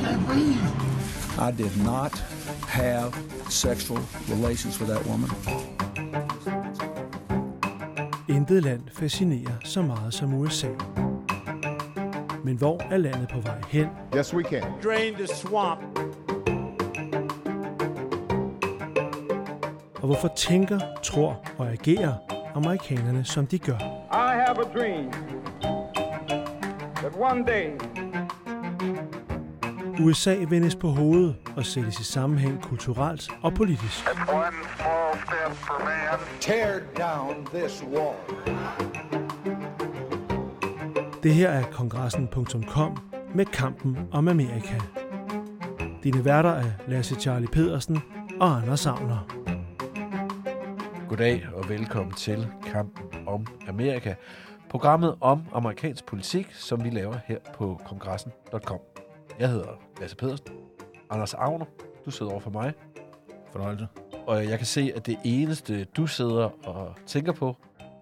can't breathe. I did not have sexual relations with that woman. Intet land fascinerer så meget som USA. Men hvor er landet på vej hen? Yes, we can. Drain the swamp. Og hvorfor tænker, tror og agerer amerikanerne, som de gør? I have a dream that one day USA vendes på hovedet og sættes i sammenhæng kulturelt og politisk. Det her er kongressen.com med kampen om Amerika. Dine værter er Lasse Charlie Pedersen og Anders Savner. Goddag og velkommen til Kampen om Amerika. Programmet om amerikansk politik, som vi laver her på kongressen.com. Jeg hedder Lasse Pedersen. Anders Agner, du sidder over for mig. Fornøjelse. Og jeg kan se, at det eneste, du sidder og tænker på,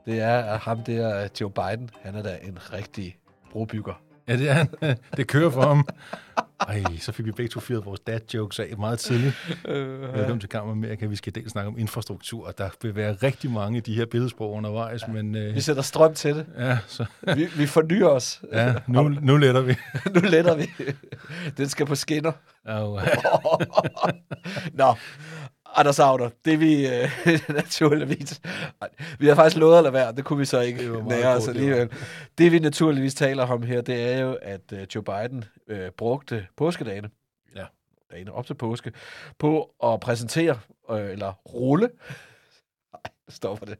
det er, at ham der, Joe Biden, han er da en rigtig brobygger. Ja, det er han. Det kører for ham. Ej, så fik vi begge to fyret vores dad jokes af meget tidligt. Velkommen til Kammer Amerika. Vi skal dels snakke om infrastruktur, og der vil være rigtig mange af de her billedsprog undervejs, men... Øh, Vi sætter strøm til det. ja, så, Vi, vi fornyer os. ja nu, nu letter vi. nu letter vi. Den skal på skinner. Og, Nå, Anders Agner, det vi øh, naturligvis... Vi har faktisk lovet at lade være, det kunne vi så ikke nære os alligevel. Det vi naturligvis taler om her, det er jo, at øh, Joe Biden øh, brugte påskedagene, Ja. dagene op til påske, på at præsentere, øh, eller rulle, nej, stopper det.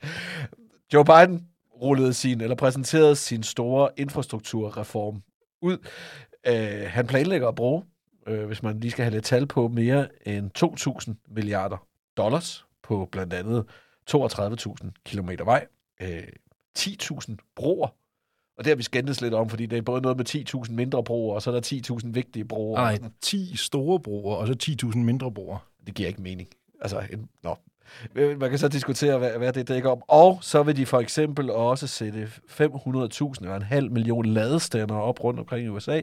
Joe Biden rullede sin, eller præsenterede sin store infrastrukturreform ud. Øh, han planlægger at bruge øh, hvis man lige skal have lidt tal på, mere end 2.000 milliarder dollars på blandt andet 32.000 kilometer vej, øh, 10.000 broer, og det har vi skændtes lidt om, fordi det er både noget med 10.000 mindre broer, og så er der 10.000 vigtige broer. og nej, sådan. 10 store broer, og så 10.000 mindre broer. Det giver ikke mening. Altså, en, nå. Øh, man kan så diskutere, hvad, hvad det dækker om. Og så vil de for eksempel også sætte 500.000 eller en halv million ladestander op rundt omkring i USA,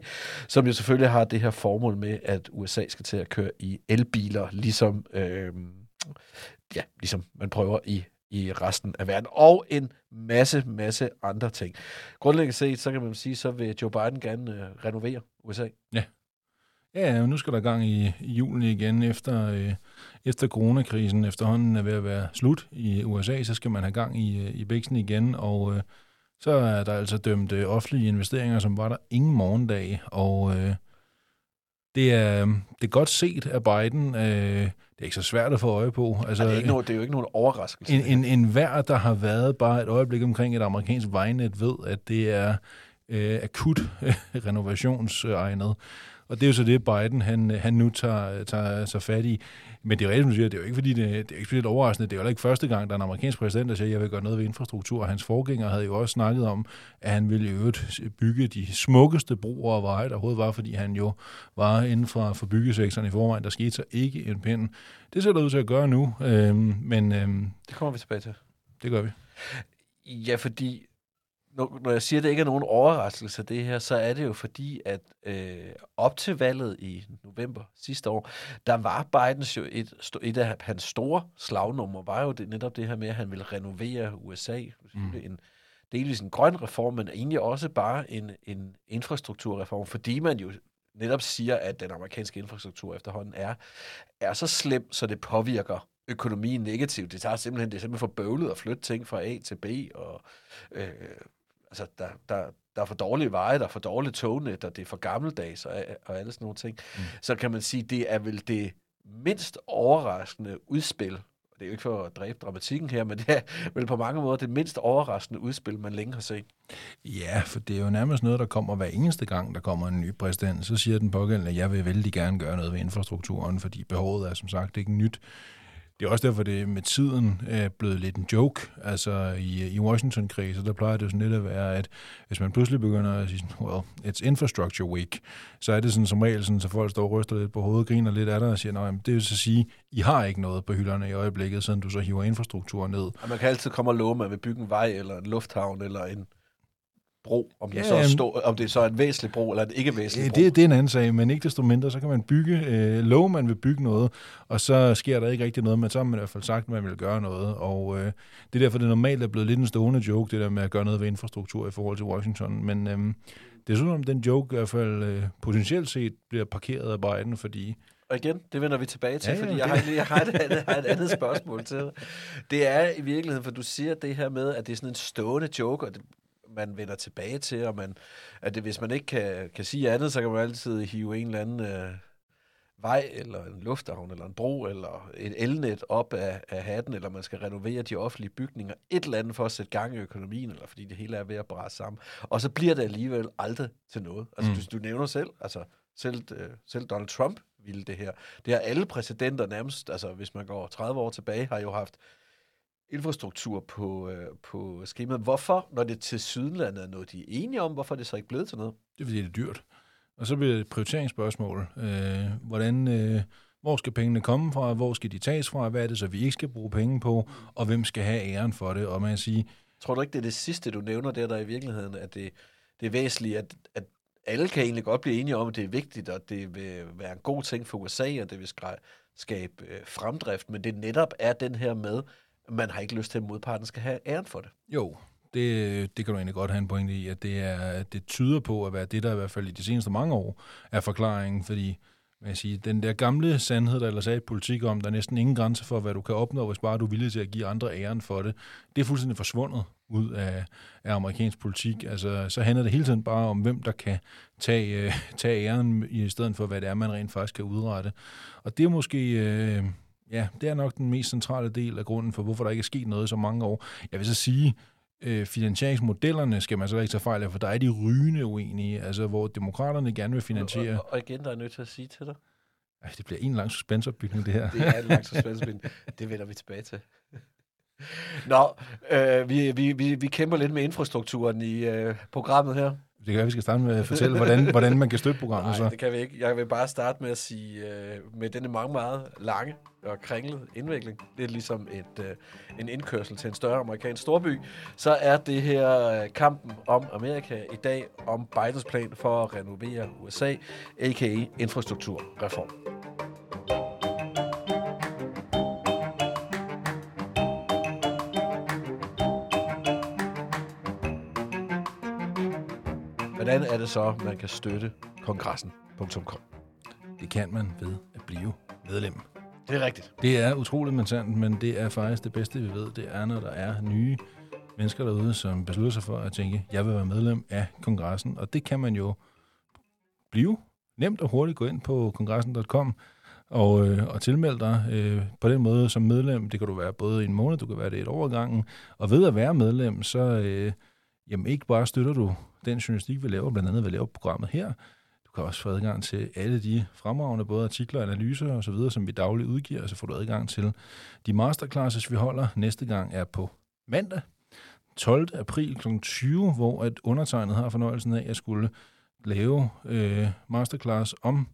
som jo selvfølgelig har det her formål med, at USA skal til at køre i elbiler, ligesom, øh, ja, ligesom man prøver i i resten af verden, og en masse, masse andre ting. Grundlæggende set, så kan man sige, så vil Joe Biden gerne øh, renovere USA. Ja, nu skal der gang i, i julen igen efter, øh, efter coronakrisen. Efterhånden er ved at være slut i USA, så skal man have gang i, øh, i bæksen igen, og øh, så er der altså dømt øh, offentlige investeringer, som var der ingen morgendag, og øh, det, er, det er godt set af Biden. Øh, det er ikke så svært at få øje på. Altså, Altså, det, er ikke noget, det er jo ikke nogen overraskelse. en, en, en hver, der har været bare et øjeblik omkring et amerikansk vejnet, ved, at det er øh, akut renovationsegnet. Og det er jo så det, Biden han, han nu tager, tager sig fat i. Men det er jo rigtigt, det er jo ikke fordi, det, det er ikke specielt overraskende. Det er jo ikke første gang, der er en amerikansk præsident, der siger, at jeg vil gøre noget ved infrastruktur. Hans forgænger havde jo også snakket om, at han ville i øvrigt bygge de smukkeste broer og veje, der overhovedet var, fordi han jo var inden for, for byggesektoren i forvejen. Der skete så ikke en pind. Det ser der ud til at gøre nu, øhm, men øhm, Det kommer vi tilbage til. det gør vi. Ja, fordi når, når jeg siger, at det ikke er nogen overraskelse, det her, så er det jo fordi, at øh, op til valget i november sidste år, der var Bidens jo et, et af hans store slagnummer, var jo det, netop det her med, at han ville renovere USA. Mm. En, delvis en grøn reform, men egentlig også bare en, en infrastrukturreform, fordi man jo netop siger, at den amerikanske infrastruktur efterhånden er, er så slem, så det påvirker økonomien negativt. Det tager simpelthen, det er simpelthen for bøvlet at flytte ting fra A til B, og øh, altså, der, der, der er for dårlige veje, der er for dårlige tognet, og det er for gammeldags, og, og alle sådan nogle ting. Mm. Så kan man sige, det er vel det mindst overraskende udspil, det er jo ikke for at dræbe dramatikken her, men det er vel på mange måder det mindst overraskende udspil, man længe har set. Ja, for det er jo nærmest noget, der kommer hver eneste gang, der kommer en ny præsident. Så siger den pågældende, at jeg vil vældig gerne gøre noget ved infrastrukturen, fordi behovet er som sagt ikke nyt. Det er også derfor, det med tiden er blevet lidt en joke. Altså i, i Washington-kriser, der plejer det jo sådan lidt at være, at hvis man pludselig begynder at sige, well, it's infrastructure week, så er det sådan som regel sådan, så folk står og ryster lidt på hovedet, griner lidt af dig og siger, nej, det vil så sige, I har ikke noget på hylderne i øjeblikket, siden du så hiver infrastrukturen ned. Og man kan altid komme og love, at man vil bygge en vej, eller en lufthavn, eller en bro, om, ja, Ja, så er stå, om det så er en væsentlig bro eller en ikke væsentlig bro. Det, det er en anden sag, men ikke desto mindre, så kan man bygge, øh, love man vil bygge noget, og så sker der ikke rigtig noget, men så har man i hvert fald sagt, at man vil gøre noget, og øh, det er derfor, det normalt er blevet lidt en stående joke, det der med at gøre noget ved infrastruktur i forhold til Washington, men øh, det er sådan, om den joke i hvert fald øh, potentielt set bliver parkeret af Biden, fordi Og igen, det vender vi tilbage til, Ja, ja, fordi det- jeg har, jeg, har et, andet- har et andet spørgsmål til dig. Det er i virkeligheden, for du siger det her med, at det er sådan en stående joke, og det, man vender tilbage til, og man, at det, hvis man ikke kan, kan sige andet, så kan man altid hive en eller anden øh, vej, eller en lufthavn, eller en bro, eller et elnet op af, af hatten, eller man skal renovere de offentlige bygninger, et eller andet for at sætte gang i økonomien, eller fordi det hele er ved at brase sammen. Og så bliver det alligevel aldrig til noget. Altså, Mm. du, du nævner selv, altså selv, øh, selv Donald Trump ville det her. Det har alle præsidenter nærmest, altså hvis man går 30 år tilbage, har jo haft infrastruktur på, øh, på skemaet. Hvorfor, når det til Sydlandet er noget, de er enige om, hvorfor er det så ikke blevet til noget? det er fordi, det er dyrt. Og så bliver det et prioriteringsspørgsmål. Øh, hvordan, øh, hvor skal pengene komme fra? Hvor skal de tages fra? Hvad er det så, vi ikke skal bruge penge på? Og hvem skal have æren for det? Og man kan sige, Tror du ikke, det er det sidste, du nævner der, der i virkeligheden, at det, det er væsentligt, at, at alle kan egentlig godt blive enige om, at det er vigtigt, og det vil være en god ting for USA, og det vil skabe øh, fremdrift, men det netop er den her med, man har ikke lyst til, at modparten skal have æren for det. Jo, det, det kan du egentlig godt have en pointe i, at det, er, det tyder på at være det, der i hvert fald i de seneste mange år er forklaringen, fordi hvad jeg sige, den der gamle sandhed, der ellers er i politik om, der er næsten ingen grænse for, hvad du kan opnå, hvis bare du er villig til at give andre æren for det, det er fuldstændig forsvundet ud af, af amerikansk politik. Altså, så handler det hele tiden bare om, hvem der kan tage, øh, tage æren, i stedet for, hvad det er, man rent faktisk kan udrette. Og det er måske... Øh, Ja, det er nok den mest centrale del af grunden for, hvorfor der ikke er sket noget i så mange år. Jeg vil så sige, øh, finansieringsmodellerne skal man så ikke tage fejl af, for der er de rygende uenige, altså hvor demokraterne gerne vil finansiere... Og, og igen, der er nødt til at sige til dig, Ej, det bliver en lang suspenseopbygning, det her. det er en lang suspense, det vender vi tilbage til. Nå, øh, vi, vi, vi, vi kæmper lidt med infrastrukturen i øh, programmet her. Det kan være, vi skal starte med at fortælle, hvordan, hvordan man kan støtte programmet. Nej, så. det kan vi ikke. Jeg vil bare starte med at sige, øh, med denne meget, meget lange og kringlet indvikling, det er ligesom et, øh, en indkørsel til en større amerikansk storby, så er det her øh, kampen om Amerika i dag, om Bidens plan for at renovere USA, a.k.a. infrastrukturreform. Hvordan er det så, man kan støtte kongressen.com? Det kan man ved at blive medlem. Det er rigtigt. Det er utroligt mentant, men det er faktisk det bedste, vi ved. Det er, når der er nye mennesker derude, som beslutter sig for at tænke, jeg vil være medlem af kongressen. Og det kan man jo blive nemt og hurtigt gå ind på kongressen.com og, øh, og tilmelde dig øh, på den måde som medlem. Det kan du være både i en måned, du kan være det et år ad gangen. Og ved at være medlem, så øh, jamen ikke bare støtter du den journalistik, vi laver, blandt andet ved laver programmet her. Du kan også få adgang til alle de fremragende, både artikler, analyser og så videre, som vi dagligt udgiver, og så får du adgang til de masterclasses, vi holder. Næste gang er på mandag, 12. april kl. 20, hvor at undertegnet har fornøjelsen af at skulle lave øh, masterclass om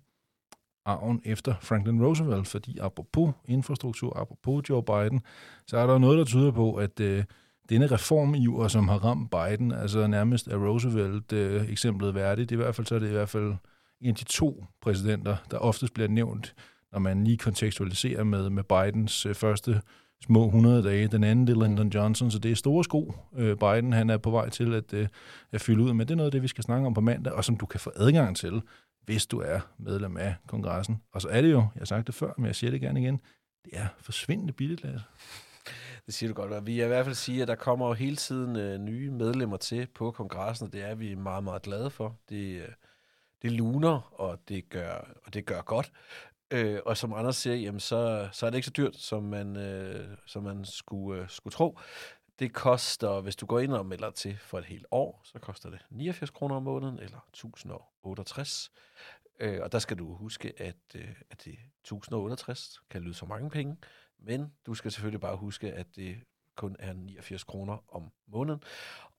arven efter Franklin Roosevelt, fordi apropos infrastruktur, apropos Joe Biden, så er der noget, der tyder på, at øh, denne reformiver, som har ramt Biden, altså nærmest er Roosevelt øh, eksemplet værdigt. Det er i hvert fald så er det i hvert fald en af de to præsidenter, der oftest bliver nævnt, når man lige kontekstualiserer med, med Bidens øh, første små 100 dage. Den anden, det er Lyndon Johnson, så det er store sko. Øh, Biden han er på vej til at, øh, at fylde ud, men det er noget af det, vi skal snakke om på mandag, og som du kan få adgang til, hvis du er medlem af kongressen. Og så er det jo, jeg har sagt det før, men jeg siger det gerne igen, det er forsvindende billigt, Lasse. Det siger du godt. Og vi er i hvert fald sige, at der kommer jo hele tiden øh, nye medlemmer til på kongressen, og det er vi meget, meget glade for. Det, øh, det luner, og det gør, og det gør godt. Øh, og som Anders siger, jamen, så, så er det ikke så dyrt, som man, øh, som man skulle, øh, skulle tro. Det koster, hvis du går ind og melder til for et helt år, så koster det 89 kroner om måneden, eller 1068. Øh, og der skal du huske, at, øh, at det 1068 kan lyde så mange penge, men du skal selvfølgelig bare huske, at det kun er 89 kroner om måneden.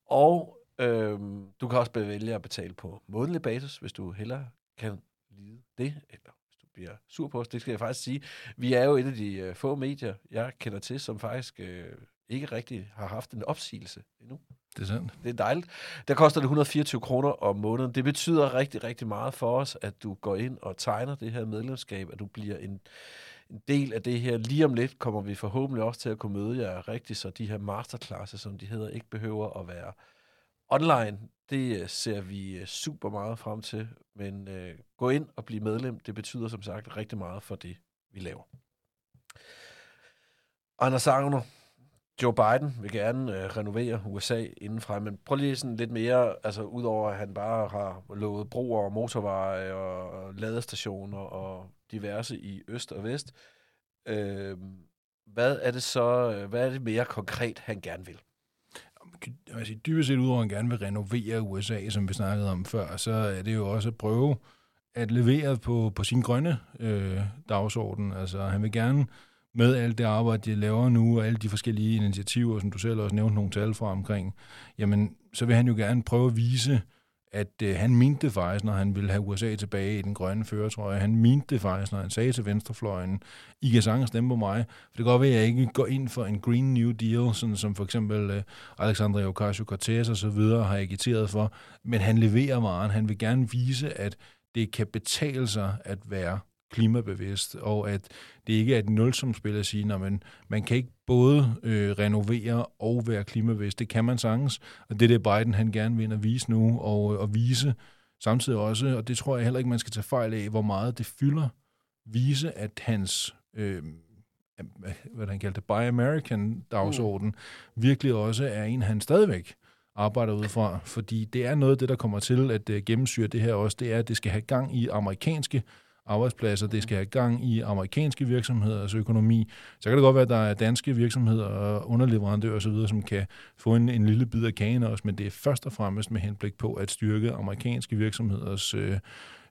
Og øhm, du kan også vælge at betale på månedlig basis, hvis du hellere kan lide det, eller hvis du bliver sur på os. Det skal jeg faktisk sige. Vi er jo et af de øh, få medier, jeg kender til, som faktisk øh, ikke rigtig har haft en opsigelse endnu. Det er sandt. Det er dejligt. Der koster det 124 kroner om måneden. Det betyder rigtig, rigtig meget for os, at du går ind og tegner det her medlemskab, at du bliver en, en del af det her. Lige om lidt kommer vi forhåbentlig også til at kunne møde jer rigtigt, så de her masterclasses, som de hedder, ikke behøver at være online. Det øh, ser vi øh, super meget frem til, men øh, gå ind og bliv medlem. Det betyder som sagt rigtig meget for det, vi laver. Anders Agner, Joe Biden vil gerne øh, renovere USA indenfra, men prøv lige sådan lidt mere, altså udover at han bare har lovet broer og motorveje og, og ladestationer og diverse i øst og vest. Øh, hvad er det så, øh, hvad er det mere konkret, han gerne vil? Altså, dybest set udover at han gerne vil renovere USA, som vi snakkede om før, så er det jo også at prøve at levere på, på sin grønne øh, dagsorden. Altså han vil gerne med alt det arbejde, de laver nu, og alle de forskellige initiativer, som du selv også nævnte nogle tal fra omkring, jamen, så vil han jo gerne prøve at vise, at øh, han mente det faktisk, når han ville have USA tilbage i den grønne føretrøje. Han mente det faktisk, når han sagde til venstrefløjen, I kan sagtens stemme på mig. For det kan godt være, at jeg ikke går ind for en Green New Deal, sådan som for eksempel øh, Alexandria Ocasio-Cortez og så videre har agiteret for. Men han leverer varen. Han vil gerne vise, at det kan betale sig at være klimabevidst, og at det ikke er et nulsumspil at sige, at man, man kan ikke både øh, renovere og være klimabevidst. Det kan man sagtens, og det er det Biden han gerne vil at vise nu, og, og vise samtidig også, og det tror jeg heller ikke, man skal tage fejl af, hvor meget det fylder, vise, at hans øh, hvad han kaldte Buy American dagsorden, mm. virkelig også er en, han stadigvæk arbejder ud fra, fordi det er noget af det, der kommer til at uh, gennemsyre det her også, det er, at det skal have gang i amerikanske arbejdspladser, det skal have gang i amerikanske virksomheders økonomi. Så kan det godt være, at der er danske virksomheder og underleverandører osv., som kan få en, en lille bid af kagen også, men det er først og fremmest med henblik på at styrke amerikanske virksomheders øh,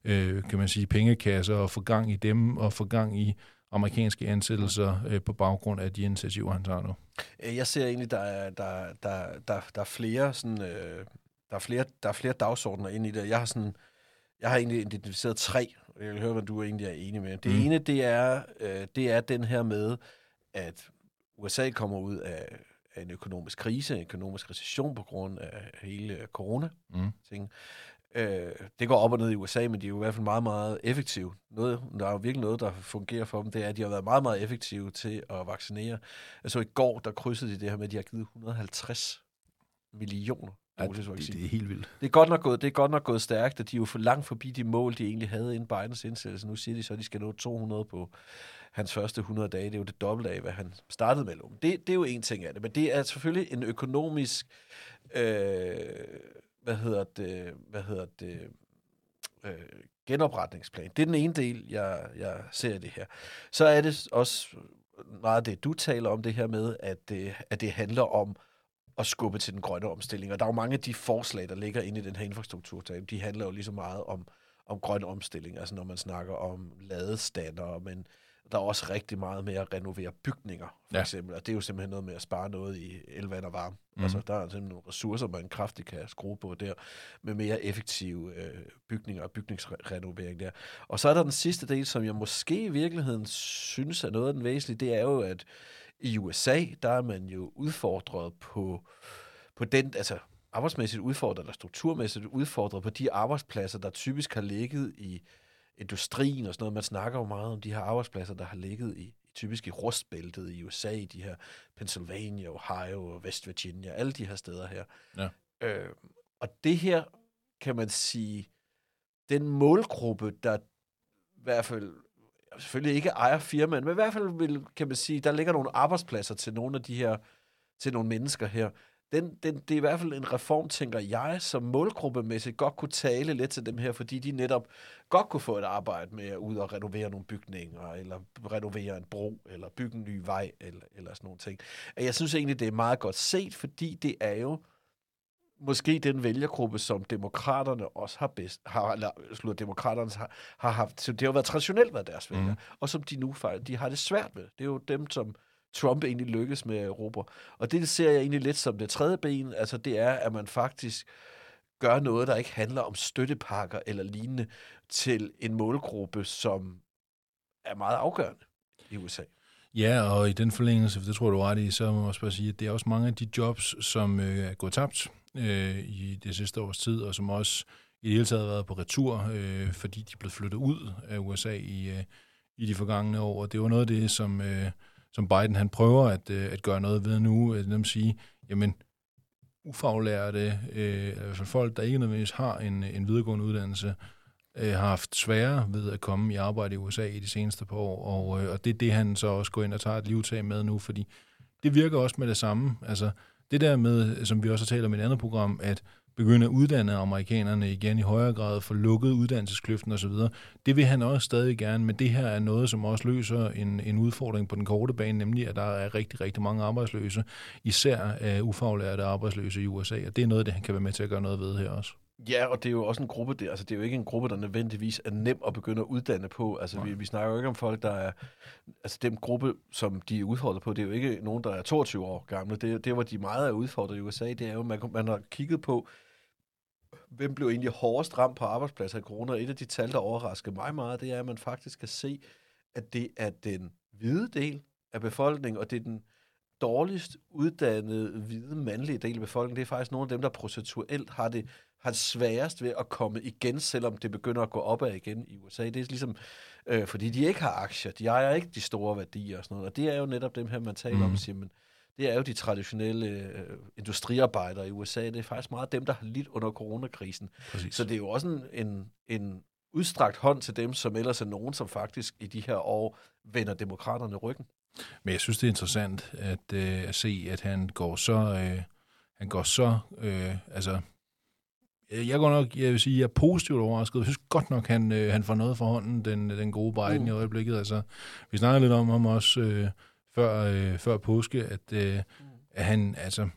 øh, kan man sige, pengekasser og få gang i dem og få gang i amerikanske ansættelser øh, på baggrund af de initiativer, han tager nu. Øh, jeg ser egentlig, der er, der, der, der, der er flere sådan, øh, der er flere, der er flere dagsordner ind i det. Jeg har sådan, jeg har egentlig identificeret tre, jeg vil høre, hvad du egentlig er enig med. Det mm. ene, det er, øh, det er den her med, at USA kommer ud af, af en økonomisk krise, en økonomisk recession på grund af hele corona-ting. Mm. Øh, det går op og ned i USA, men de er jo i hvert fald meget, meget effektive. Noget, der er jo virkelig noget, der fungerer for dem, det er, at de har været meget, meget effektive til at vaccinere. Altså i går, der krydsede de det her med, at de har givet 150 millioner Ja, det, det, er helt vildt. Det er godt nok gået, det er godt nok gået stærkt, at de er jo for langt forbi de mål, de egentlig havde inden Bidens indsættelse. Nu siger de så, at de skal nå 200 på hans første 100 dage. Det er jo det dobbelte af, hvad han startede med. Det, det er jo en ting af det, men det er selvfølgelig en økonomisk, øh, hvad hedder det, hvad hedder det, øh, genopretningsplan. Det er den ene del, jeg, jeg ser det her. Så er det også meget det, du taler om det her med, at det, at det handler om at skubbe til den grønne omstilling. Og der er jo mange af de forslag, der ligger inde i den her infrastruktur, de handler jo lige så meget om, om grøn omstilling, altså når man snakker om ladestander, men der er også rigtig meget med at renovere bygninger, for ja. eksempel. Og det er jo simpelthen noget med at spare noget i elvand og varme. Mm. Altså, der er simpelthen nogle ressourcer, man kraftigt kan skrue på der, med mere effektive øh, bygninger og bygningsrenovering der. Og så er der den sidste del, som jeg måske i virkeligheden synes er noget af den væsentlige, det er jo, at i USA, der er man jo udfordret på, på den, altså arbejdsmæssigt udfordret, eller strukturmæssigt udfordret på de arbejdspladser, der typisk har ligget i industrien og sådan noget. Man snakker jo meget om de her arbejdspladser, der har ligget i, typisk i rustbæltet i USA, i de her Pennsylvania, Ohio og West Virginia, alle de her steder her. Ja. Øh, og det her, kan man sige, den målgruppe, der i hvert fald selvfølgelig ikke ejer firmaen, men i hvert fald vil, kan man sige, der ligger nogle arbejdspladser til nogle af de her, til nogle mennesker her. Den, den, det er i hvert fald en reform, tænker jeg, som målgruppemæssigt godt kunne tale lidt til dem her, fordi de netop godt kunne få et arbejde med at ud og renovere nogle bygninger, eller renovere en bro, eller bygge en ny vej, eller, eller sådan nogle ting. Jeg synes egentlig, det er meget godt set, fordi det er jo, måske den vælgergruppe, som demokraterne også har bedst, har, eller slut, demokraterne har, har haft, så det har jo været traditionelt været deres vælger, mm. og som de nu faktisk, de har det svært med. Det er jo dem, som Trump egentlig lykkes med Europa. Og det ser jeg egentlig lidt som det tredje ben, altså det er, at man faktisk gør noget, der ikke handler om støttepakker eller lignende til en målgruppe, som er meget afgørende i USA. Ja, og i den forlængelse, for det tror du ret i, så må man også bare sige, at det er også mange af de jobs, som øh, er gået tabt øh, i det sidste års tid, og som også i det hele taget har været på retur, øh, fordi de blev flyttet ud af USA i, øh, i de forgangne år. Og det var noget af det, som, øh, som Biden han prøver at, øh, at gøre noget ved nu, øh, at dem sige, jamen, ufaglærte, øh, i hvert fald folk, der ikke nødvendigvis har en, en videregående uddannelse, øh, har haft sværere ved at komme i arbejde i USA i de seneste par år, og, øh, og det er det, han så også går ind og tager et livtag med nu, fordi det virker også med det samme. Altså, det der med, som vi også har talt om i et andet program, at begynde at uddanne amerikanerne igen i højere grad, for lukket uddannelseskløften osv., det vil han også stadig gerne, men det her er noget, som også løser en, en udfordring på den korte bane, nemlig at der er rigtig, rigtig mange arbejdsløse, især uh, ufaglærte arbejdsløse i USA, og det er noget, det han kan være med til at gøre noget ved her også. Ja, og det er jo også en gruppe, der, altså det er jo ikke en gruppe, der nødvendigvis er nem at begynde at uddanne på. Altså vi, vi snakker jo ikke om folk, der er, altså den gruppe, som de er udfordret på, det er jo ikke nogen, der er 22 år gamle. Det, det hvor de meget er udfordret i USA, det er jo, man, man har kigget på, hvem blev egentlig hårdest ramt på arbejdspladser i corona. Et af de tal, der overrasker mig meget, det er, at man faktisk kan se, at det er den hvide del af befolkningen, og det er den dårligst uddannede, hvide, mandlige del af befolkningen. Det er faktisk nogle af dem, der procentuelt har det, har sværest ved at komme igen, selvom det begynder at gå opad igen i USA. Det er ligesom, øh, fordi de ikke har aktier, de ejer ikke de store værdier og sådan noget, og det er jo netop dem her, man taler mm. om og siger, men det er jo de traditionelle øh, industriarbejdere i USA. Det er faktisk meget dem, der har lidt under coronakrisen. Præcis. Så det er jo også en, en, en udstrakt hånd til dem, som ellers er nogen, som faktisk i de her år vender demokraterne ryggen. Men jeg synes, det er interessant at, øh, at se, at han går så... Øh, han går så... Øh, altså, jeg går nok, jeg vil sige, jeg er positivt overrasket. Jeg synes godt nok, han, øh, han får noget for hånden, den, den gode Biden mm. i øjeblikket. Altså, vi snakker lidt om ham også øh, før, øh, før påske, at, øh, at han, altså,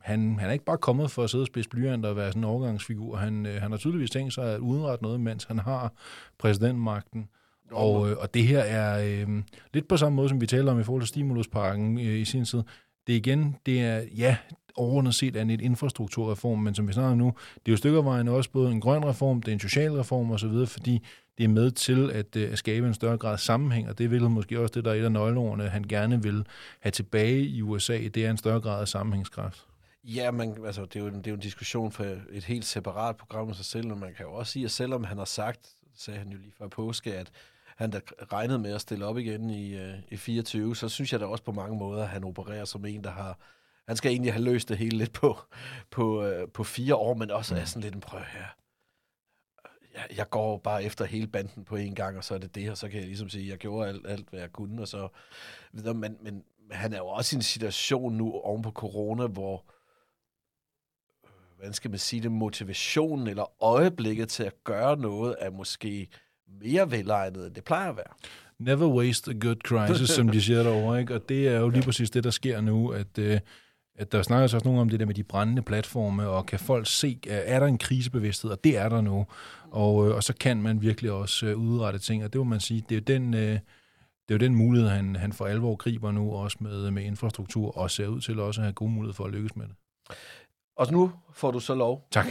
han, han er ikke bare kommet for at sidde og spidse blyant og være sådan en overgangsfigur. Han, øh, han har tydeligvis tænkt sig at udenrette noget, mens han har præsidentmagten. Og, øh, og det her er øh, lidt på samme måde, som vi taler om i forhold til Stimulusparken øh, i sin tid. Det igen, det er, ja, overordnet set er det infrastrukturreform, men som vi snakker om nu, det er jo stykker vejen også både en grøn reform, det er en social reform osv., fordi det er med til at, øh, at skabe en større grad af sammenhæng, og det vil måske også det, der er et af nøgleordene, han gerne vil have tilbage i USA, det er en større grad af sammenhængskraft. Ja, man, altså, det, er jo en, det er jo en diskussion for et helt separat program med sig selv, og man kan jo også sige, at selvom han har sagt, sagde han jo lige før påske, at han der regnede med at stille op igen i, øh, i 24, så synes jeg da også på mange måder, at han opererer som en, der har... Han skal egentlig have løst det hele lidt på, på, uh, på fire år, men også er sådan lidt en prøv her. Jeg, jeg går bare efter hele banden på en gang, og så er det det, og så kan jeg ligesom sige, at jeg gjorde alt, alt hvad jeg kunne, og så videre. Men, men han er jo også i en situation nu oven på corona, hvor hvordan skal man sige det, motivationen eller øjeblikket til at gøre noget er måske mere velegnet, end det plejer at være. Never waste a good crisis, som de siger derovre, ikke? Og det er jo lige præcis det, der sker nu, at, øh, at der snakker også nogen om det der med de brændende platforme, og kan folk se, er der en krisebevidsthed, og det er der nu. Og, øh, og så kan man virkelig også øh, udrette ting, og det må man sige, det er jo den, det er jo den mulighed, han, han for alvor griber nu, også med, med infrastruktur, og ser ud til også at have gode mulighed for at lykkes med det. Og nu får du så lov. Tak.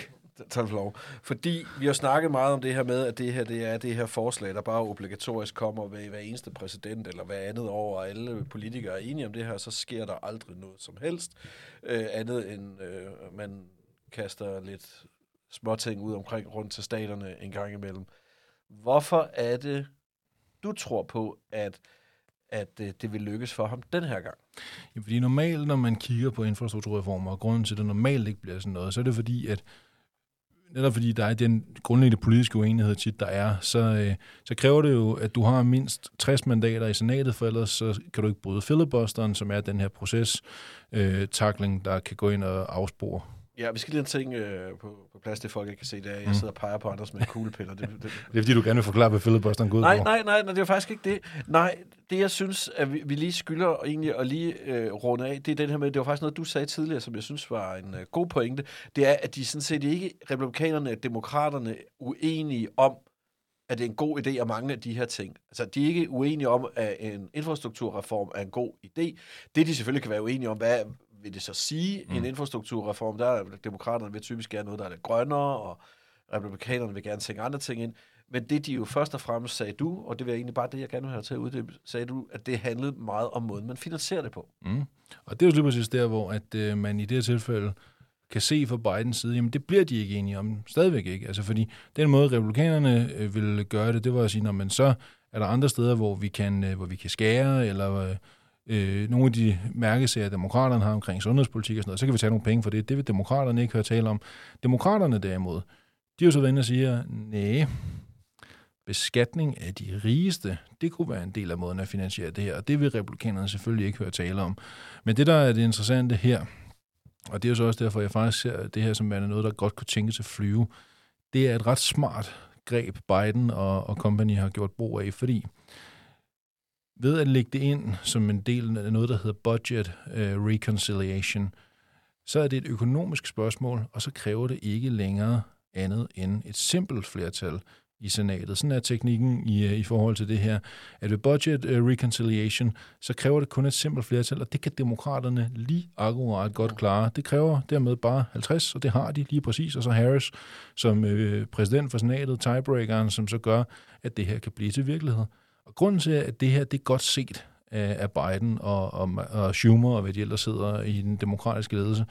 Tak for lov. Fordi vi har snakket meget om det her med, at det her det er det her forslag, der bare obligatorisk kommer ved hver eneste præsident eller hver andet år, og alle politikere er enige om det her, så sker der aldrig noget som helst. Øh, andet end øh, man kaster lidt småting ud omkring rundt til staterne en gang imellem. Hvorfor er det, du tror på, at at øh, det vil lykkes for ham den her gang? Ja, fordi normalt, når man kigger på infrastrukturreformer, og grunden til, at det normalt ikke bliver sådan noget, så er det fordi, at netop fordi der er den grundlæggende politiske uenighed tit, der er, så, øh, så kræver det jo, at du har mindst 60 mandater i senatet, for ellers så kan du ikke bryde filibusteren, som er den her proces, øh, takling, der kan gå ind og afspore. Ja, vi skal lige have en ting øh, på, på plads, det folk ikke kan se, det er, jeg sidder og peger på Anders med kuglepiller. Det, det, det er fordi, du gerne vil forklare, hvad filibusteren går ud nej, på. Nej, nej, nej, det er faktisk ikke det. Nej, det jeg synes, at vi, vi lige skylder egentlig at lige øh, runde af, det er den her med, det var faktisk noget, du sagde tidligere, som jeg synes var en øh, god pointe, det er, at de sådan set ikke, republikanerne og demokraterne, uenige om, at det er en god idé at mange af de her ting. Altså, de er ikke uenige om, at en infrastrukturreform er en god idé. Det, de selvfølgelig kan være uenige om, hvad, vil det så sige, mm. en infrastrukturreform, der er demokraterne vil typisk gerne noget, der er lidt grønnere og republikanerne vil gerne tænke andre ting ind. Men det, de jo først og fremmest sagde du, og det var egentlig bare det, jeg gerne vil have til at uddybe, sagde du, at det handlede meget om måden, man finansierer det på. Mm. Og det er jo lige præcis der, hvor at, øh, man i det her tilfælde kan se fra Bidens side, jamen det bliver de ikke enige om, stadigvæk ikke. Altså fordi den måde, republikanerne øh, vil gøre det, det var at sige, når man så er der andre steder, hvor vi kan, øh, hvor vi kan skære, eller øh, øh, nogle af de mærkesager, demokraterne har omkring sundhedspolitik og sådan noget, så kan vi tage nogle penge for det. Det vil demokraterne ikke høre tale om. Demokraterne derimod, de er jo så inde og siger, nej, beskatning af de rigeste, det kunne være en del af måden at finansiere det her, og det vil republikanerne selvfølgelig ikke høre tale om. Men det, der er det interessante her, og det er jo så også derfor, jeg faktisk ser det her som værende noget, der godt kunne tænke til at flyve, det er et ret smart greb, Biden og, og company har gjort brug af, fordi ved at lægge det ind som en del af noget, der hedder budget uh, reconciliation, så er det et økonomisk spørgsmål, og så kræver det ikke længere andet end et simpelt flertal i senatet. Sådan er teknikken i, øh, i forhold til det her, at ved budget uh, reconciliation, så kræver det kun et simpelt flertal, og det kan demokraterne lige akkurat godt klare. Det kræver dermed bare 50, og det har de lige præcis, og så Harris som øh, præsident for senatet, tiebreakeren, som så gør, at det her kan blive til virkelighed. Og grunden til, at det her det er godt set af, Biden og, og, og Schumer og hvad de ellers sidder i den demokratiske ledelse,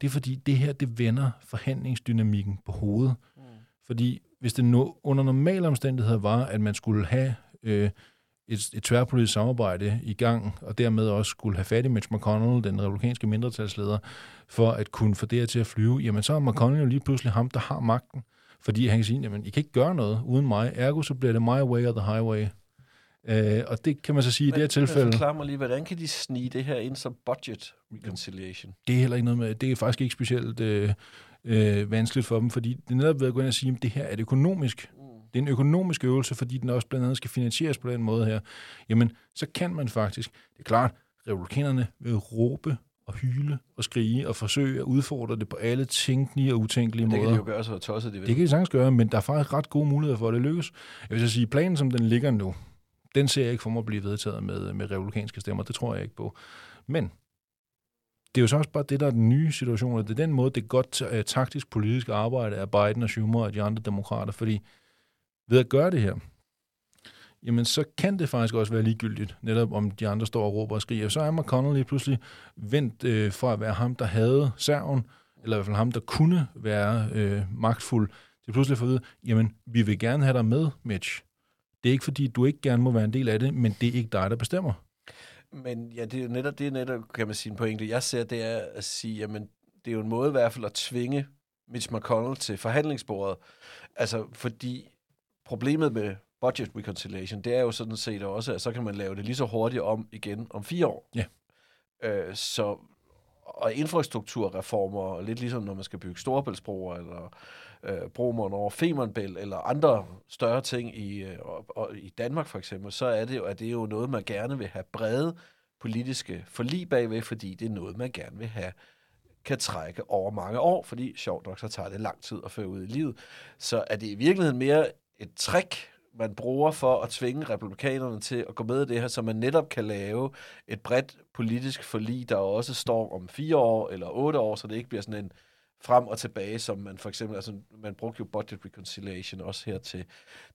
det er fordi, det her det vender forhandlingsdynamikken på hovedet. Mm. Fordi hvis det no, under normale omstændigheder var, at man skulle have øh, et, et tværpolitisk samarbejde i gang, og dermed også skulle have fat i Mitch McConnell, den republikanske mindretalsleder, for at kunne få det her til at flyve, jamen så er McConnell jo lige pludselig ham, der har magten. Fordi han kan sige, jamen I kan ikke gøre noget uden mig, ergo så bliver det my way or the highway. Øh, og det kan man så sige Men, i det her tilfælde... Forklar mig lige, hvordan kan de snige det her ind som budget reconciliation? Det er heller ikke noget med... Det er faktisk ikke specielt øh, øh, vanskeligt for dem, fordi det er netop ved at gå ind og sige, at det her er det økonomisk. Det er en økonomisk øvelse, fordi den også blandt andet skal finansieres på den måde her. Jamen, så kan man faktisk... Det er klart, republikanerne vil råbe og hyle og skrige og forsøge at udfordre det på alle tænkelige og utænkelige Det måder. kan de jo gøre så tosset, de vil. Det kan de sagtens gøre, men der er faktisk ret gode muligheder for, at det lykkes. Jeg vil så sige, planen som den ligger nu, den ser jeg ikke for mig at blive vedtaget med, med republikanske stemmer. Det tror jeg ikke på. Men det er jo så også bare det, der er den nye situation, og det er den måde, det er godt uh, taktisk politisk arbejde af Biden og Schumer og de andre demokrater, fordi ved at gøre det her, jamen så kan det faktisk også være ligegyldigt, netop om de andre står og råber og skriger. Så er McConnell lige pludselig vendt øh, fra at være ham, der havde serven, eller i hvert fald ham, der kunne være øh, magtfuld, til pludselig for at vide, jamen, vi vil gerne have dig med, Mitch. Det er ikke fordi, du ikke gerne må være en del af det, men det er ikke dig, der bestemmer. Men ja, det er jo netop, det er netop, kan man sige, en pointe. Jeg ser, det er at sige, jamen, det er jo en måde i hvert fald at tvinge Mitch McConnell til forhandlingsbordet. Altså, fordi problemet med budget reconciliation, det er jo sådan set også, at så kan man lave det lige så hurtigt om igen om fire år. Ja. Øh, så, og infrastrukturreformer, og lidt ligesom når man skal bygge storebæltsbroer, eller øh, bromål over Femernbæl, eller andre større ting i, øh, og, og i Danmark for eksempel, så er det jo, at det er jo noget, man gerne vil have brede politiske forlig bagved, fordi det er noget, man gerne vil have kan trække over mange år, fordi sjovt nok, så tager det lang tid at føre ud i livet. Så er det i virkeligheden mere et trick, man bruger for at tvinge republikanerne til at gå med i det her, så man netop kan lave et bredt politisk forlig, der også står om fire år eller otte år, så det ikke bliver sådan en frem og tilbage, som man for eksempel, altså man brugte jo budget reconciliation også her til,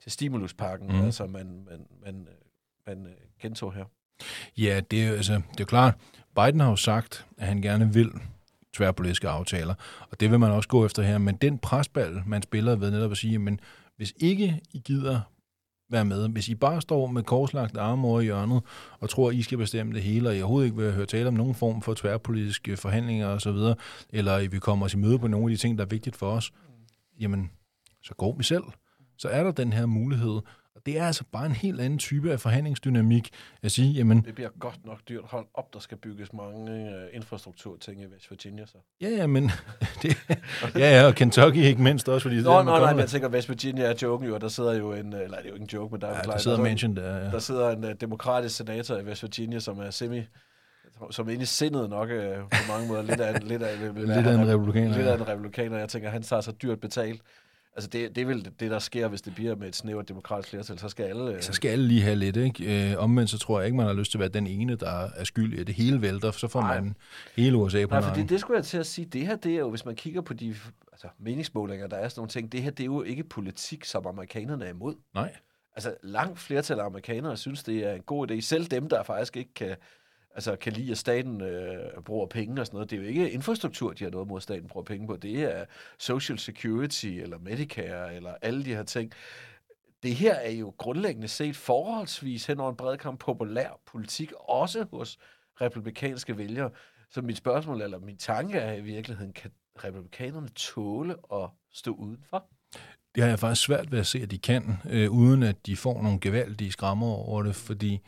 til stimuluspakken, mm. altså man, man, man, man øh, gentog her. Ja, det er jo altså, det er klart. Biden har jo sagt, at han gerne vil tværpolitiske aftaler, og det vil man også gå efter her, men den presbal, man spiller ved netop at sige, men hvis ikke I gider være med, hvis I bare står med korslagt arme over i hjørnet, og tror, at I skal bestemme det hele, og I overhovedet ikke vil høre tale om nogen form for tværpolitiske forhandlinger osv., eller I vil komme os i møde på nogle af de ting, der er vigtigt for os, jamen, så går vi selv. Så er der den her mulighed, og det er altså bare en helt anden type af forhandlingsdynamik at sige, jamen, Det bliver godt nok dyrt. Hold op, der skal bygges mange øh, infrastrukturting i West Virginia så. Ja, ja, men... Det, ja, ja, og Kentucky ikke mindst også, fordi... Nå, det nej, nej, men jeg tænker, West Virginia er joken jo, og der sidder jo en, øh, eller det er jo ikke en joke, men der, er Ja, der klein- sidder der, Manchin der, ja. der sidder en uh, demokratisk senator i West Virginia, som er semi, som i sindet nok uh, på mange måder, lidt af en, lidt af, Lidt af en republikaner, Lidt af en republikaner, jeg tænker, han tager så dyrt betalt Altså, det, det er vel det, der sker, hvis det bliver med et snævert demokratisk flertal. Så skal alle... Øh, Så skal alle lige have lidt, ikke? Øh, omvendt så tror jeg ikke, man har lyst til at være den ene, der er skyld i, at det hele vælter, for så får Nej. man hele USA på Nej, fordi nakken. det skulle jeg til at sige. Det her, det er jo, hvis man kigger på de altså, meningsmålinger, der er sådan nogle ting, det her, det er jo ikke politik, som amerikanerne er imod. Nej. Altså, langt flertal af amerikanere synes, det er en god idé. Selv dem, der faktisk ikke kan, altså, kan lide, at staten øh, bruger penge og sådan noget. Det er jo ikke infrastruktur, de har noget mod, at staten bruger penge på. Det er social security, eller Medicare, eller alle de her ting. Det her er jo grundlæggende set forholdsvis hen over en bred kamp populær politik, også hos republikanske vælgere. Så mit spørgsmål, eller min tanke er i virkeligheden, kan republikanerne tåle at stå udenfor? Det har jeg faktisk svært ved at se, at de kan, øh, uden at de får nogle gevaldige skrammer over det, fordi,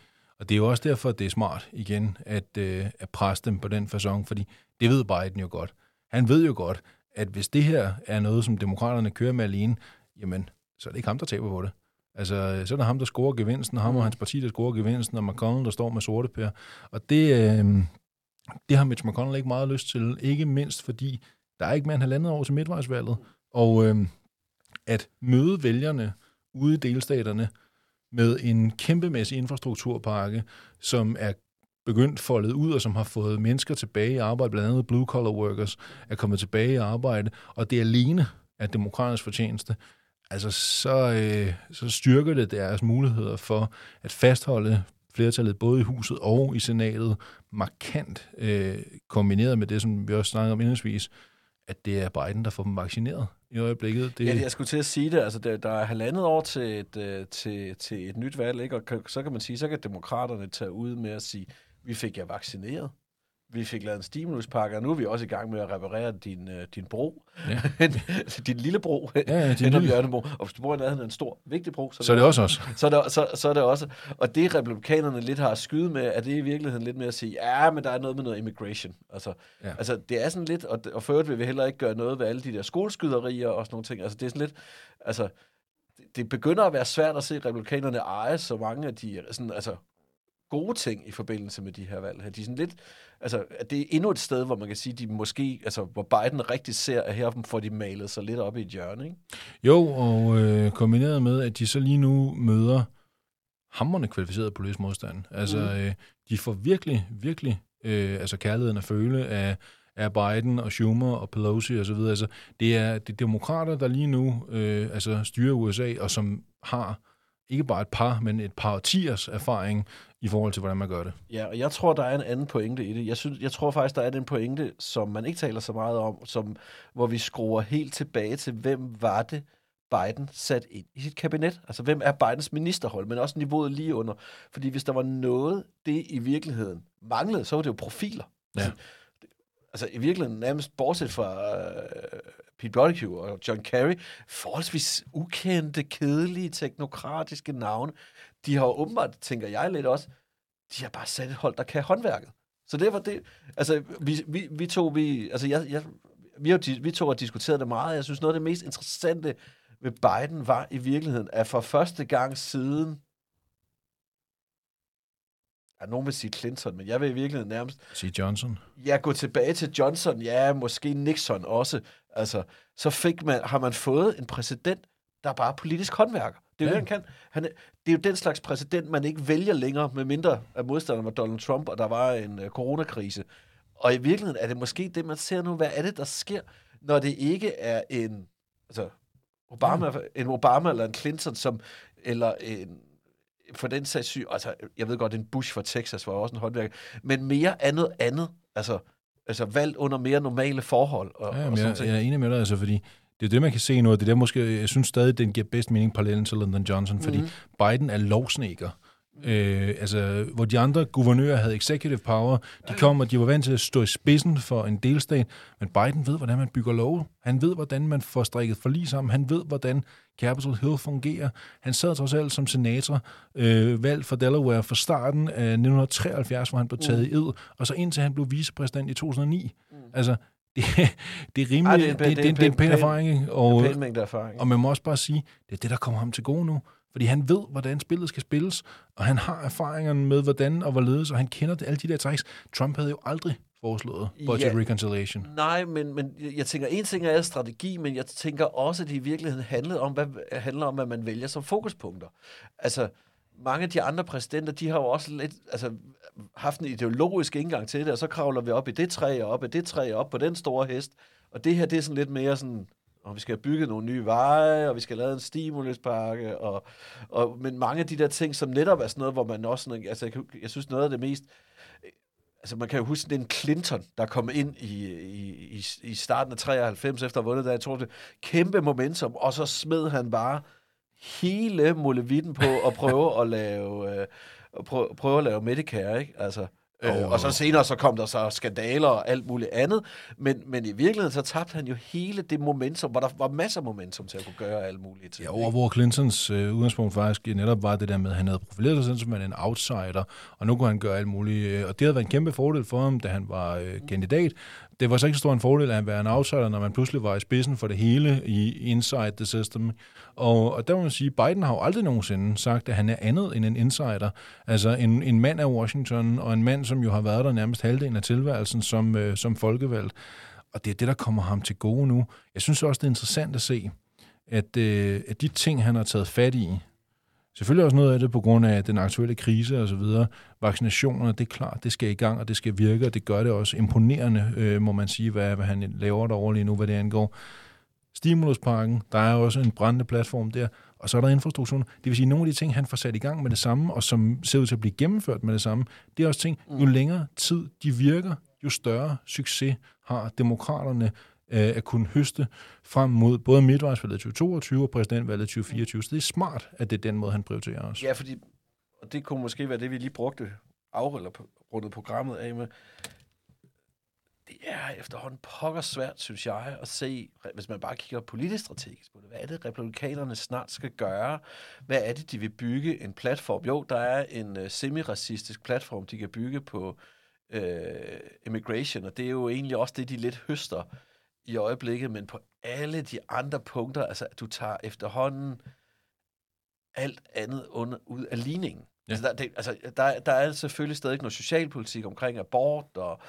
og det er jo også derfor, at det er smart igen, at, øh, at presse dem på den façon, fordi det ved Biden jo godt. Han ved jo godt, at hvis det her er noget, som demokraterne kører med alene, jamen, så er det ikke ham, der taber på det. Altså, så er det ham, der scorer gevinsten, og ham og hans parti, der scorer gevinsten, og McConnell, der står med sorte pærer. Og det, øh, det har Mitch McConnell ikke meget lyst til, ikke mindst fordi, der er ikke mere end halvandet år til midtvejsvalget, og øh, at møde vælgerne ude i delstaterne med en kæmpemæssig infrastrukturpakke, som er begyndt foldet ud, og som har fået mennesker tilbage i arbejde, blandt andet blue collar workers, er kommet tilbage i arbejde, og det alene er demokratisk fortjeneste, altså så, øh, så styrker det deres muligheder for at fastholde flertallet både i huset og i senatet markant øh, kombineret med det, som vi også snakkede om indledningsvis, at det er Biden, der får dem vaccineret i øjeblikket. Det, Ja, jeg skulle til at sige det. Altså, der, der er halvandet år til et, øh, til, til et nyt valg, ikke? og kan, så kan man sige, så kan demokraterne tage ud med at sige, vi fik jer vaccineret. Vi fik lavet en stimuluspakke, og nu er vi også i gang med at reparere din, øh, din bro. Ja. din lille bro. Ja, ja, din lille. hjørnebro. Og hvis du bor i nærheden af en stor, vigtig bro, så er det også os. så er, det, så, så er det også, og det republikanerne lidt har skyde med, er det i virkeligheden lidt med at sige, ja, men der er noget med noget immigration. Altså, Ja. altså det er sådan lidt, og, og for øvrigt vil vi heller ikke gøre noget ved alle de der skoleskyderier og sådan nogle ting. Altså det er sådan lidt, altså det, begynder at være svært at se republikanerne eje så mange af de sådan, altså, gode ting i forbindelse med de her valg. De er sådan lidt, altså, det er endnu et sted, hvor man kan sige, de måske, altså, hvor Biden rigtig ser, at her får de malet sig lidt op i et hjørne, ikke? Jo, og øh, kombineret med, at de så lige nu møder hammerne kvalificeret politisk modstand. Altså, mm. øh, de får virkelig, virkelig øh, altså kærligheden at føle af, af Biden og Schumer og Pelosi og så videre. Altså, det er det er demokrater, der lige nu øh, altså, styrer USA, og som har ikke bare et par, men et par årtiers erfaring i forhold til, hvordan man gør det. Ja, og jeg tror, der er en anden pointe i det. Jeg, synes, jeg tror faktisk, der er den pointe, som man ikke taler så meget om, som, hvor vi skruer helt tilbage til, hvem var det, Biden sat ind i sit kabinet? Altså, hvem er Bidens ministerhold, men også niveauet lige under. Fordi hvis der var noget, det i virkeligheden manglede, så var det jo profiler. Ja. Altså, altså i virkeligheden nærmest bortset fra øh, Pete Buttigieg og John Kerry, forholdsvis ukendte, kedelige, teknokratiske navne. De har jo åbenbart, tænker jeg lidt også, de har bare sat et hold, der kan håndværket. Så det var det, altså vi, vi, vi tog, vi, altså jeg, jeg, vi, har, vi to har diskuteret det meget, jeg synes noget af det mest interessante ved Biden var i virkeligheden, at for første gang siden, ja, nogen vil sige Clinton, men jeg vil i virkeligheden nærmest Sige Johnson. Ja, gå tilbage til Johnson, ja, måske Nixon også. Altså, så fik man, har man fået en præsident, der er bare politisk håndværker. Det er jo Ja. det, han kan. Han det er jo den slags præsident, man ikke vælger længere, med mindre af modstanderen var Donald Trump, og der var en uh, coronakrise. Og i virkeligheden er det måske det, man ser nu. Hvad er det, der sker, når det ikke er en, altså, Obama, Mm. en Obama eller en Clinton, som, eller en, for den sags syg, altså, jeg ved godt, en Bush fra Texas var også en håndværker, men mere andet andet, altså, altså valgt under mere normale forhold. Og, Ja, og sådan jeg, ting. jeg er enig med dig, altså, fordi det er det, man kan se nu, og det er der måske, jeg synes stadig, den giver bedst mening parallellen til Lyndon Johnson, fordi Mhm. Biden er lovsneker. Øh, altså, hvor de andre guvernører havde executive power, de kom, og de var vant til at stå i spidsen for en delstat, men Biden ved, hvordan man bygger love. Han ved, hvordan man får strikket forlig sammen. Han ved, hvordan Capitol Hill fungerer. Han sad trods alt som senator, øh, valgt for Delaware fra starten af 1973, hvor han blev taget i ed, og så indtil han blev vicepræsident i 2009. Altså, det, det er rimelig, Ej, det, det, det, det, det er en pæn erfaring, ikke? Og, en pæn mængde erfaring. og man må også bare sige, det er det, der kommer ham til gode nu. Fordi han ved, hvordan spillet skal spilles, og han har erfaringerne med, hvordan og hvorledes, og han kender det, alle de der tricks. Trump havde jo aldrig foreslået budget Ja. reconciliation. Nej, men, men jeg tænker, en ting er strategi, men jeg tænker også, at det i virkeligheden handler om, hvad, handler om, hvad man vælger som fokuspunkter. Altså, mange af de andre præsidenter, de har jo også lidt, altså, haft en ideologisk indgang til det, og så kravler vi op i det træ, og op i det træ, og op på den store hest. Og det her, det er sådan lidt mere sådan, og vi skal have bygget nogle nye veje, og vi skal have lavet en stimuluspakke, og, og, men mange af de der ting, som netop er sådan noget, hvor man også, sådan, altså jeg, jeg synes noget af det mest, altså man kan jo huske, det er en Clinton, der kom ind i, i, i, starten af 93, efter at have vundet der, jeg tror det, kæmpe momentum, og så smed han bare hele mulevitten på at prøve at lave, øh, prøve, prøve at lave Medicare, ikke? Altså, øh, og så senere så kom der så skandaler og alt muligt andet, men, men i virkeligheden så tabte han jo hele det momentum, hvor der var masser af momentum til at kunne gøre alt muligt. Ja, over hvor Clintons øh, udgangspunkt faktisk netop var det der med, at han havde profileret sig som en outsider, og nu kunne han gøre alt muligt. øh, Og det havde været en kæmpe fordel for ham, da han var øh, kandidat. Det var så ikke så stor en fordel at være en outsider, når man pludselig var i spidsen for det hele i inside the system. Og, og der må man sige, Biden har jo aldrig nogensinde sagt, at han er andet end en insider. Altså en, en mand af Washington, og en mand, som jo har været der nærmest halvdelen af tilværelsen som, øh, som folkevalgt. Og det er det, der kommer ham til gode nu. Jeg synes også, det er interessant at se, at, øh, at de ting, han har taget fat i, selvfølgelig også noget af det på grund af den aktuelle krise og så videre, vaccinationer, det er klart, det skal i gang, og det skal virke, og det gør det også imponerende, øh, må man sige, hvad, hvad han laver derovre lige nu, hvad det angår. Stimulusparken, der er også en brændende platform der, og så er der infrastruktur. Det vil sige, nogle af de ting, han får sat i gang med det samme, og som ser ud til at blive gennemført med det samme, det er også ting, jo længere tid de virker, jo større succes har demokraterne Øh, at kunne høste frem mod både midtvejsvalget 2022 og præsidentvalget 2024. Så det er smart, at det er den måde, han prioriterer os. Ja, fordi, og det kunne måske være det, vi lige brugte afrundet programmet af med. Det er efterhånden pokker svært, synes jeg, at se, hvis man bare kigger politisk strategisk på det. Hvad er det, republikanerne snart skal gøre? Hvad er det, de vil bygge en platform? Jo, der er en uh, semi-racistisk platform, de kan bygge på uh, immigration, og det er jo egentlig også det, de lidt høster i øjeblikket, men på alle de andre punkter, altså du tager efterhånden alt andet under, ud af ligningen. Ja. Altså, der, det, altså der, der er selvfølgelig stadig noget socialpolitik omkring abort og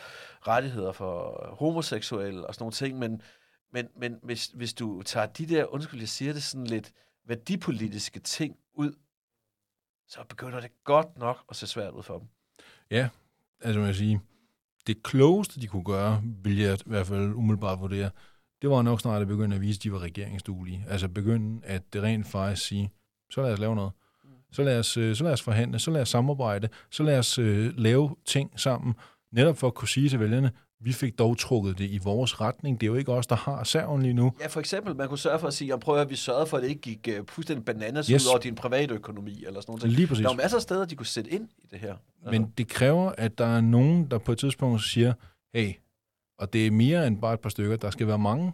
rettigheder for homoseksuelle og sådan nogle ting, men, men, men hvis, hvis du tager de der, undskyld, jeg siger det sådan lidt værdipolitiske ting ud, så begynder det godt nok at se svært ud for dem. Ja, altså jeg sige, det klogeste, de kunne gøre, vil jeg i hvert fald umiddelbart vurdere, det var nok snart at begynde at vise, at de var regeringsduelige. Altså begynde at det rent faktisk sige, så lad os lave noget. Så lad os, øh, så lad os forhandle, så lad os samarbejde, så lad os øh, lave ting sammen, netop for at kunne sige til vælgerne, vi fik dog trukket det i vores retning. Det er jo ikke os, der har serven lige nu. Ja, for eksempel, man kunne sørge for at sige, prøv at vi sørgede for, at det ikke gik uh, fuldstændig bananas Yes. ud over din private økonomi, eller sådan noget. Lige præcis. Der er masser af steder, de kunne sætte ind i det her. Men det kræver, at der er nogen, der på et tidspunkt siger, hey, og det er mere end bare et par stykker, der skal være mange,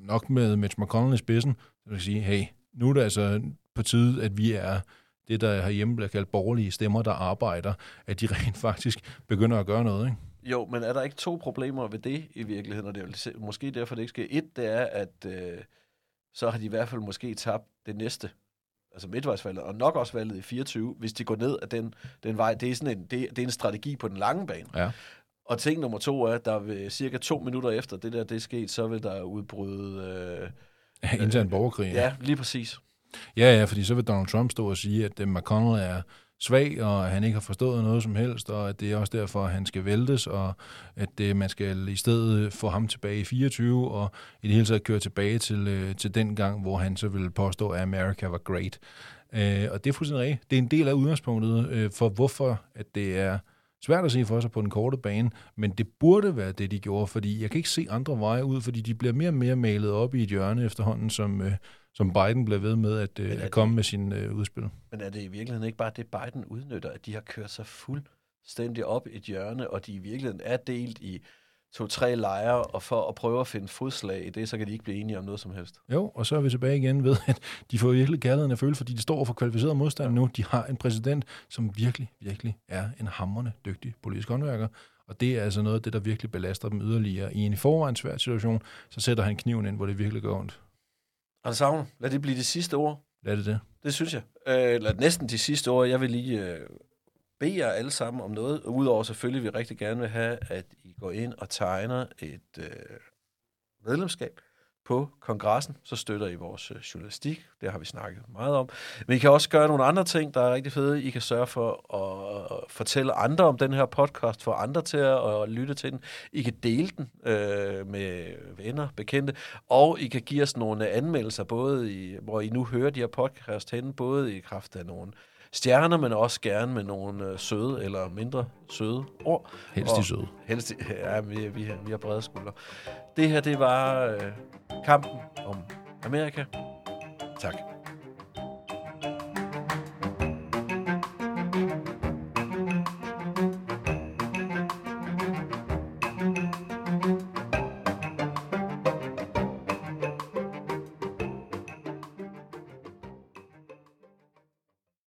nok med Mitch McConnell i spidsen, der vil sige, hey, nu er det altså på tide, at vi er det, der herhjemme bliver kaldt borgerlige stemmer, der arbejder, at de rent faktisk begynder at gøre noget, ikke? Jo, men er der ikke to problemer ved det i virkeligheden, og det er se- måske derfor, det ikke sker? Et, det er, at øh, så har de i hvert fald måske tabt det næste, altså midtvejsvalget, og nok også valget i 24, hvis de går ned af den, den vej. Det er, sådan en, det, det er en strategi på den lange bane. Ja. Og ting nummer to er, at der vil cirka to minutter efter det der, det er sket, så vil der udbryde... Øh, Intern borgerkrig. ja, lige præcis. Ja, ja, fordi så vil Donald Trump stå og sige, at øh, McConnell er svag, og at han ikke har forstået noget som helst, og at det er også derfor, at han skal væltes, og at det, man skal i stedet få ham tilbage i 24, og i det hele taget køre tilbage til, øh, til den gang, hvor han så ville påstå, at America var great. Øh, og det er fuldstændig rigtigt. Det er en del af udgangspunktet øh, for, hvorfor at det er svært at se for sig på den korte bane, men det burde være det, de gjorde, fordi jeg kan ikke se andre veje ud, fordi de bliver mere og mere malet op i et hjørne efterhånden, som, øh, som Biden bliver ved med at, øh, at komme med sin øh, udspil. Men er det i virkeligheden ikke bare det, Biden udnytter, at de har kørt sig fuldstændig op i et hjørne, og de i virkeligheden er delt i to-tre lejre, og for at prøve at finde fodslag i det, så kan de ikke blive enige om noget som helst. Jo, og så er vi tilbage igen ved, at de får virkelig kærligheden at føle, fordi de står for kvalificeret modstand nu. De har en præsident, som virkelig, virkelig er en hammerende dygtig politisk håndværker. Og det er altså noget af det, der virkelig belaster dem yderligere. I en i forvejen svær situation, så sætter han kniven ind, hvor det virkelig gør ondt. Anders Agner, lad det blive det sidste ord. Lad det det. Det synes jeg. Øh, eller næsten de sidste ord. Jeg vil lige øh, bede jer alle sammen om noget. Udover selvfølgelig, vi rigtig gerne vil have, at I går ind og tegner et øh, medlemskab på kongressen, så støtter I vores øh, journalistik. Det har vi snakket meget om. Men I kan også gøre nogle andre ting, der er rigtig fede. I kan sørge for at øh, fortælle andre om den her podcast, få andre til at, lytte til den. I kan dele den øh, med venner, bekendte, og I kan give os nogle anmeldelser, både i, hvor I nu hører de her podcast henne, både i kraft af nogle stjerner, men også gerne med nogle øh, søde eller mindre søde ord. Helst de søde. Helst, ja, vi, vi, har- vi har brede skuldre. Det her, det var øh, kampen om Amerika. Tak.